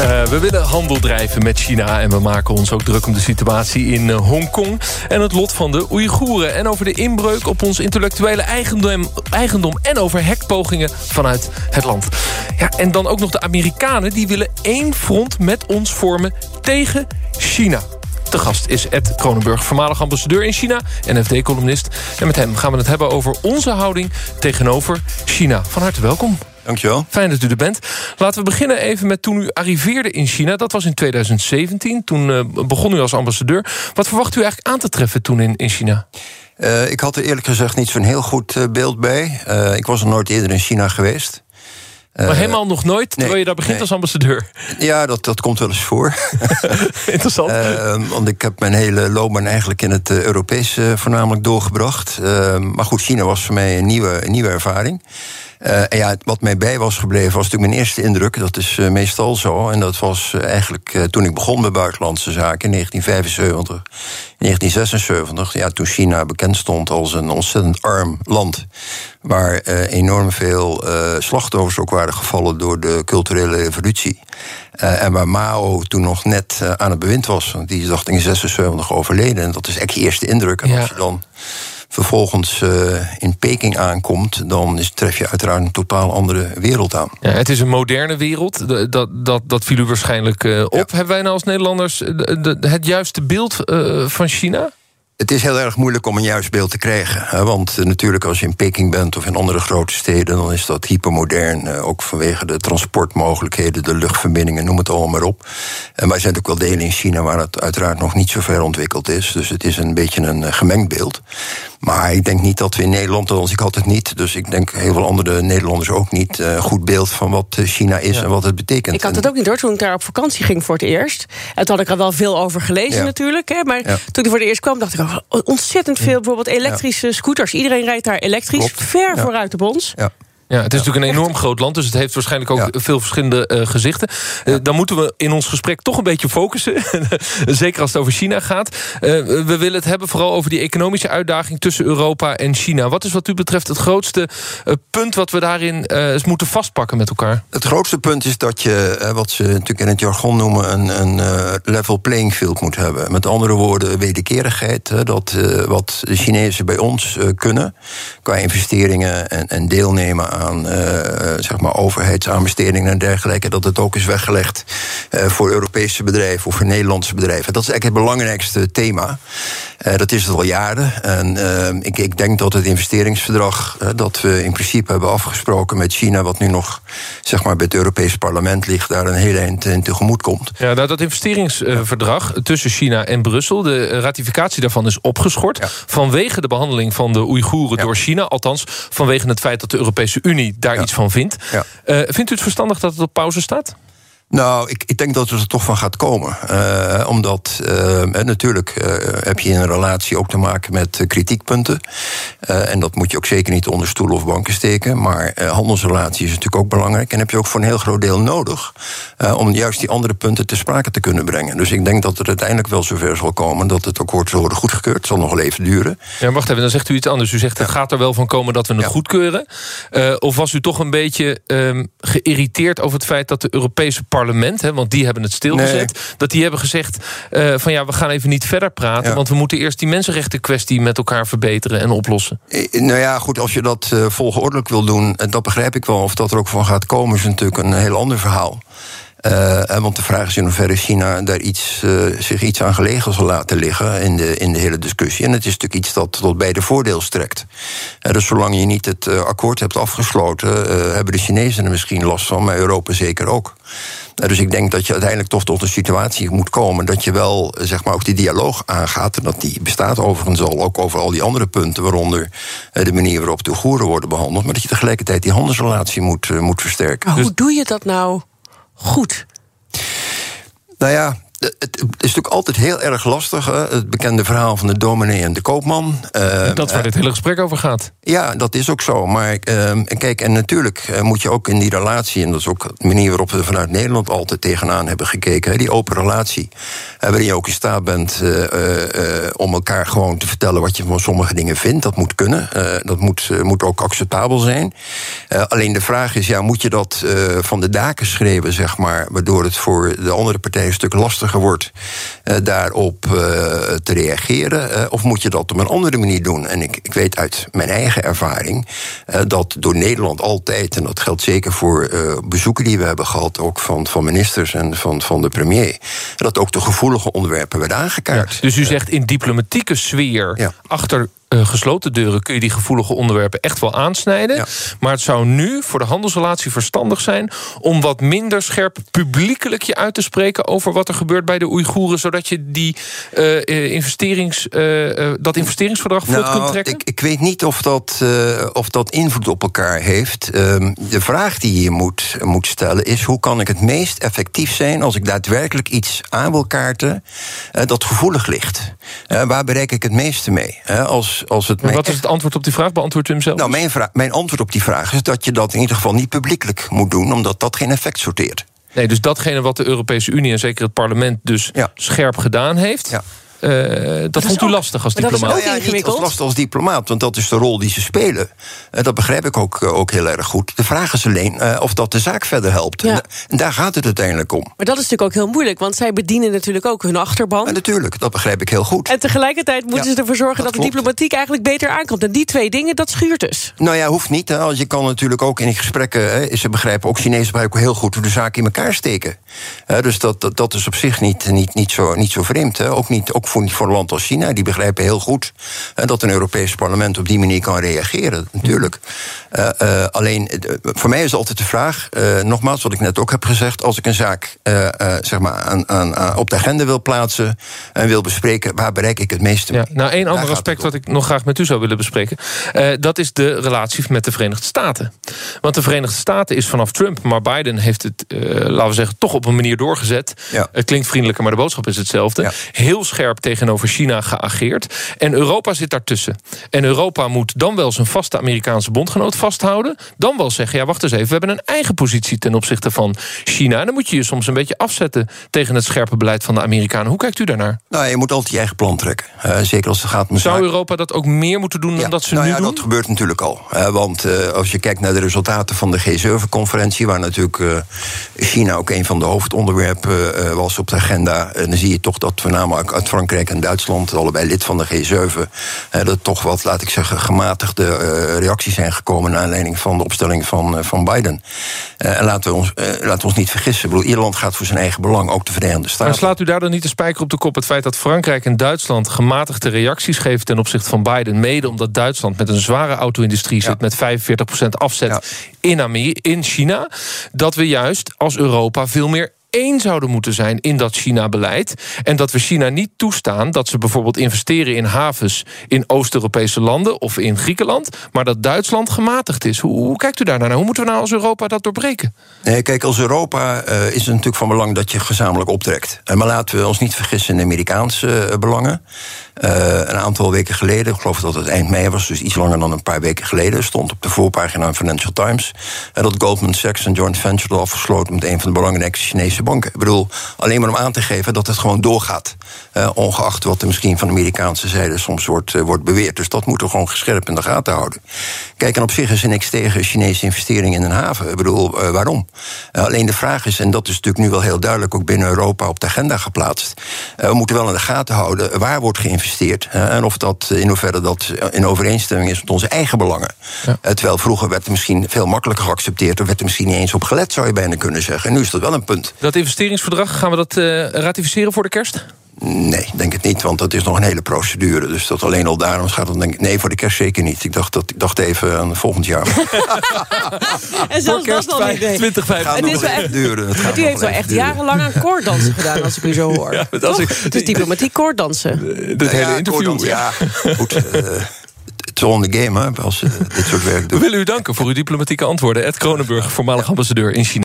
Uh, we willen handel drijven met China en we maken ons ook druk om de situatie in uh, Hongkong en het lot van de Oeigoeren. En over de inbreuk op ons intellectuele eigendom, eigendom en over hekpogingen vanuit het land. Ja, en dan ook nog de Amerikanen die willen één front met ons vormen tegen China. De gast is Ed Kronenburg, voormalig ambassadeur in China... en FD-columnist. En met hem gaan we het hebben over onze houding tegenover China. Van harte welkom. Dankjewel. Fijn dat u er bent. Laten we beginnen even met toen u arriveerde in China. Dat was in 2017. Toen uh, begon u als ambassadeur. Wat verwacht u eigenlijk aan te treffen toen in, in China? Uh, ik had er eerlijk gezegd niet zo'n heel goed uh, beeld bij. ik was er nooit eerder in China geweest. Maar helemaal nog nooit, terwijl nee, je daar begint nee. als ambassadeur? Ja, dat, dat komt wel eens voor. Interessant. uh, want ik heb mijn hele loopbaan eigenlijk in het Europese voornamelijk doorgebracht. Uh, maar goed, China was voor mij een nieuwe, een nieuwe ervaring. Uh, en ja, wat mij bij was gebleven was natuurlijk mijn eerste indruk. Dat is uh, meestal zo. En dat was uh, eigenlijk toen ik begon met buitenlandse zaken in 1975, 1976. Ja, toen China bekend stond als een ontzettend arm land. Waar enorm veel slachtoffers ook waren gevallen door de culturele revolutie. en waar Mao toen nog net aan het bewind was. Want die is dacht ik in 76 overleden. En dat is echt je eerste indruk. En Ja. als je dan vervolgens uh, in Peking aankomt, dan is, tref je uiteraard een totaal andere wereld aan. Ja, het is een moderne wereld. Dat, dat, dat viel u waarschijnlijk eh, op. Ja. Hebben wij nou als Nederlanders de- de- het juiste beeld eh, van China? Het is heel erg moeilijk om een juist beeld te krijgen. Hè, want eh, natuurlijk als je in Peking bent of in andere grote steden... dan is dat hypermodern, eh, ook vanwege de transportmogelijkheden... de luchtverbindingen, noem het allemaal maar op. En wij zijn ook wel delen in China waar het uiteraard nog niet zo ver ontwikkeld is. Dus het is een beetje een eh, gemengd beeld. Maar ik denk niet dat we in Nederland, althans ik had het niet... dus ik denk heel veel andere Nederlanders ook niet... eh, goed beeld van wat China is en wat het betekent. Ik had het ook niet hoor, toen ik daar op vakantie ging voor het eerst. En toen had ik er wel veel over gelezen Ja. natuurlijk. Hè, maar Ja. toen ik voor het eerst kwam, dacht ik ontzettend veel. Bijvoorbeeld elektrische scooters. Iedereen rijdt daar elektrisch. Klopt. Ver Ja. vooruit op ons. Ja. Ja, het is natuurlijk een enorm groot land, dus het heeft waarschijnlijk ook Ja. veel verschillende eh, gezichten. Eh, dan moeten we in ons gesprek toch een beetje focussen. Zeker als het over China gaat. Eh, we willen het hebben vooral over die economische uitdaging tussen Europa en China. Wat is wat u betreft het grootste punt wat we daarin eens moeten vastpakken met elkaar? Het grootste punt is dat je, wat ze natuurlijk in het jargon noemen, een, een level playing field moet hebben. Met andere woorden, wederkerigheid. hè, Dat wat de Chinezen bij ons kunnen, qua investeringen en, en deelnemen aan eh, zeg maar overheidsaanbestedingen en dergelijke, dat het ook is weggelegd eh, voor Europese bedrijven of voor Nederlandse bedrijven. Dat is eigenlijk het belangrijkste thema. Eh, dat is het al jaren. En ik, ik denk dat het investeringsverdrag dat we in principe hebben afgesproken met China, wat nu nog zeg maar, bij het Europese parlement ligt, daar een hele eind in tegemoet komt. Ja, nou, dat investeringsverdrag tussen China en Brussel... de ratificatie daarvan is opgeschort... Ja. vanwege de behandeling van de Oeigoeren Ja. door China. Althans, vanwege het feit dat de Europese Unie daar Ja. iets van vindt. Ja. Eh, vindt u het verstandig dat het op pauze staat? Nou, ik, ik denk dat het er toch van gaat komen. Eh, omdat eh, natuurlijk eh, heb je in een relatie ook te maken met kritiekpunten. En dat moet je ook zeker niet onder stoelen of banken steken. Maar handelsrelatie is natuurlijk ook belangrijk. En heb je ook voor een heel groot deel nodig. om juist die andere punten te sprake te kunnen brengen. Dus ik denk dat het uiteindelijk wel zover zal komen dat het akkoord zal worden goedgekeurd. Het zal nog wel even duren. Ja, wacht even, dan zegt u iets anders. U zegt het gaat er wel van komen dat we het Ja. goedkeuren. Of was u toch een beetje ehm, geïrriteerd over het feit dat de Europese parlement... Hè, want die hebben het stilgezet... dat die hebben gezegd eh, van ja, we gaan even niet verder praten... Ja. want we moeten eerst die mensenrechten kwestie met elkaar verbeteren en oplossen. Eh, Nou ja, goed, als je dat eh, volgeordelijk wil doen, en dat begrijp ik wel. Of dat er ook van gaat komen, is natuurlijk een heel ander verhaal. Eh, eh, want de vraag is in hoeverre China daar iets, eh, zich iets aan gelegen zal laten liggen in de, in de hele discussie. En het is natuurlijk iets dat tot beide voordeel strekt. Eh, dus zolang je niet het eh, akkoord hebt afgesloten, eh, hebben de Chinezen er misschien last van, maar Europa zeker ook. Eh, dus ik denk dat je uiteindelijk toch tot een situatie moet komen dat je wel eh, zeg maar, ook die dialoog aangaat. En dat die bestaat overigens al ook over al die andere punten, waaronder eh, de manier waarop de Oeigoeren worden behandeld. Maar dat je tegelijkertijd die handelsrelatie moet, eh, moet versterken. Maar hoe doe je dat nou goed? Nou ja, het is natuurlijk altijd heel erg lastig. Hè? Het bekende verhaal van de dominee en de koopman. Uh, dat waar dit hele gesprek over gaat. Ja, dat is ook zo. Maar uh, kijk, en natuurlijk uh, moet je ook in die relatie... en dat is ook de manier waarop we vanuit Nederland altijd tegenaan hebben gekeken... Hè, die open relatie, waarin je ook in staat bent om elkaar gewoon te vertellen... wat je van sommige dingen vindt, dat moet kunnen. dat moet, moet ook acceptabel zijn. alleen de vraag is, ja, moet je dat van de daken schreeuwen, zeg maar... waardoor het voor de andere partij een stuk lastiger wordt... daarop te reageren? of moet je dat op een andere manier doen? En ik, ik weet uit mijn eigen ervaring dat door Nederland altijd, en dat geldt zeker voor bezoeken die we hebben gehad, ook van, van ministers en van, van de premier, dat ook de gevoelige onderwerpen werden aangekaart. Ja, dus u zegt in diplomatieke sfeer ja. achter gesloten deuren kun je die gevoelige onderwerpen echt wel aansnijden. Ja. Maar het zou nu voor de handelsrelatie verstandig zijn om wat minder scherp publiekelijk je uit te spreken over wat er gebeurt bij de Oeigoeren, zodat je die uh, investerings, uh, dat investeringsverdrag voort nou, kunt trekken. Ik, ik weet niet of dat, of dat invloed op elkaar heeft. Ehm, de vraag die je moet, moet stellen is: hoe kan ik het meest effectief zijn als ik daadwerkelijk iets aan wil kaarten dat gevoelig ligt? waar bereik ik het meeste mee? als als, het. Maar wat is het antwoord op die vraag? Beantwoordt u hem zelf? Nou, mijn, mijn antwoord op die vraag is dat je dat in ieder geval niet publiekelijk moet doen, omdat dat geen effect sorteert. Nee, dus datgene wat de Europese Unie en zeker het parlement dus ja. scherp gedaan heeft. Ja. Uh, dat, dat vond u lastig als diplomaat? Dat is ook ja, niet als lastig als diplomaat, want dat is de rol die ze spelen. Uh, dat begrijp ik ook, uh, ook heel erg goed. De vraag is alleen of dat de zaak verder helpt. Ja. En, daar gaat het uiteindelijk om. Maar dat is natuurlijk ook heel moeilijk, want zij bedienen natuurlijk ook hun achterban. En natuurlijk, dat begrijp ik heel goed. En tegelijkertijd moeten ja, ze ervoor zorgen dat, dat de diplomatiek eigenlijk beter aankomt. En die twee dingen, dat schuurt dus. Nou ja, hoeft niet. Hè. Je kan natuurlijk ook in die gesprekken, hè, ze begrijpen ook Chinezen begrijpen heel goed hoe de zaken in elkaar steken. dus dat, dat, dat, is op zich niet, niet, niet, zo, niet zo vreemd. Hè. Ook, niet, ook voor, voor een land als China. Die begrijpen heel goed dat een Europees parlement op die manier kan reageren. Natuurlijk. Uh, uh, alleen, voor mij is altijd de vraag, nogmaals, wat ik net ook heb gezegd, als ik een zaak zeg maar aan, aan, op de agenda wil plaatsen en wil bespreken, waar bereik ik het meeste mee? Ja, nou, één ander aspect wat ik nog graag met u zou willen bespreken, dat is de relatie met de Verenigde Staten. Want de Verenigde Staten is vanaf Trump, maar Biden heeft het, laten we zeggen, toch op een manier doorgezet. Ja. Het klinkt vriendelijker, maar de boodschap is hetzelfde. Ja. Heel scherp tegenover China geageerd. En Europa zit daartussen. En Europa moet dan wel zijn vaste Amerikaanse bondgenoot vasthouden. Dan wel zeggen, ja, wacht eens even, we hebben een eigen positie ten opzichte van China. En dan moet je je soms een beetje afzetten tegen het scherpe beleid van de Amerikanen. Hoe kijkt u daarnaar? Nou, je moet altijd je eigen plan trekken. Uh, zeker als het gaat om Zou Europa dat ook meer moeten doen dan dat ze nou nu ja, doen? dat gebeurt natuurlijk al. Uh, want uh, als je kijkt naar de resultaten van de G7-conferentie... waar natuurlijk China ook een van de hoofdonderwerpen was op de agenda... dan zie je toch dat voornamelijk uit Frankrijk en Duitsland allebei lid van de G7, dat toch wat, laat ik zeggen, gematigde uh, reacties zijn gekomen naar aanleiding van de opstelling van, uh, van Biden. En laten we, ons, laten we ons niet vergissen. Ik bedoel, Ierland gaat voor zijn eigen belang, ook de Verenigde Staten. Maar slaat u daar dan niet de spijker op de kop? Het feit dat Frankrijk en Duitsland gematigde reacties geven ten opzichte van Biden, mede omdat Duitsland met een zware auto-industrie zit, met 45% afzet ja. in, Amerika, in China, dat we juist als Europa veel meer één zouden moeten zijn in dat China-beleid. En dat we China niet toestaan dat ze bijvoorbeeld investeren in havens in Oost-Europese landen of in Griekenland, maar dat Duitsland gematigd is. Hoe, hoe kijkt u daar naar? Hoe moeten we nou als Europa dat doorbreken? Nee, kijk, als Europa uh, is het natuurlijk van belang dat je gezamenlijk optrekt. Maar laten we ons niet vergissen in Amerikaanse uh, belangen. Een aantal weken geleden, ik geloof dat het eind mei was, dus iets langer dan een paar weken geleden, stond op de voorpagina van Financial Times dat Goldman Sachs een joint venture had afgesloten met een van de belangrijkste Chinese banken. Ik bedoel, alleen maar om aan te geven dat het gewoon doorgaat. Uh, ongeacht wat er misschien van de Amerikaanse zijde soms wordt, wordt beweerd. Dus dat moeten we gewoon gescherpt in de gaten houden. Kijk, en op zich is er niks tegen Chinese investeringen in een haven. Ik bedoel, waarom? alleen de vraag is, en dat is natuurlijk nu wel heel duidelijk ook binnen Europa op de agenda geplaatst. we moeten wel in de gaten houden waar wordt geïnvesteerd en of dat in hoeverre dat in overeenstemming is met onze eigen belangen. Ja. terwijl vroeger werd het misschien veel makkelijker geaccepteerd. Er werd er misschien niet eens op gelet, zou je bijna kunnen zeggen. En nu is dat wel een punt. Dat investeringsverdrag, gaan we dat uh, ratificeren voor de kerst? Nee, denk het niet, want dat is nog een hele procedure. Dus dat alleen al daarom gaat dan denk ik... Nee, voor de kerst zeker niet. Ik dacht, dat, ik dacht even aan volgend jaar. en zelfs dat al niet. 2025. Het, het, echt, duren. Het gaat u heeft wel echt duren. jarenlang aan koorddansen gedaan, als ik u zo hoor. Ja, als is diplomatiek koorddansen. Dat hele ja, interview. Ja, goed. Uh, het is all in the game, hè, als uh, dit soort werk doen. We willen u danken voor uw diplomatieke antwoorden. Ed Kronenburg, voormalig ambassadeur in China.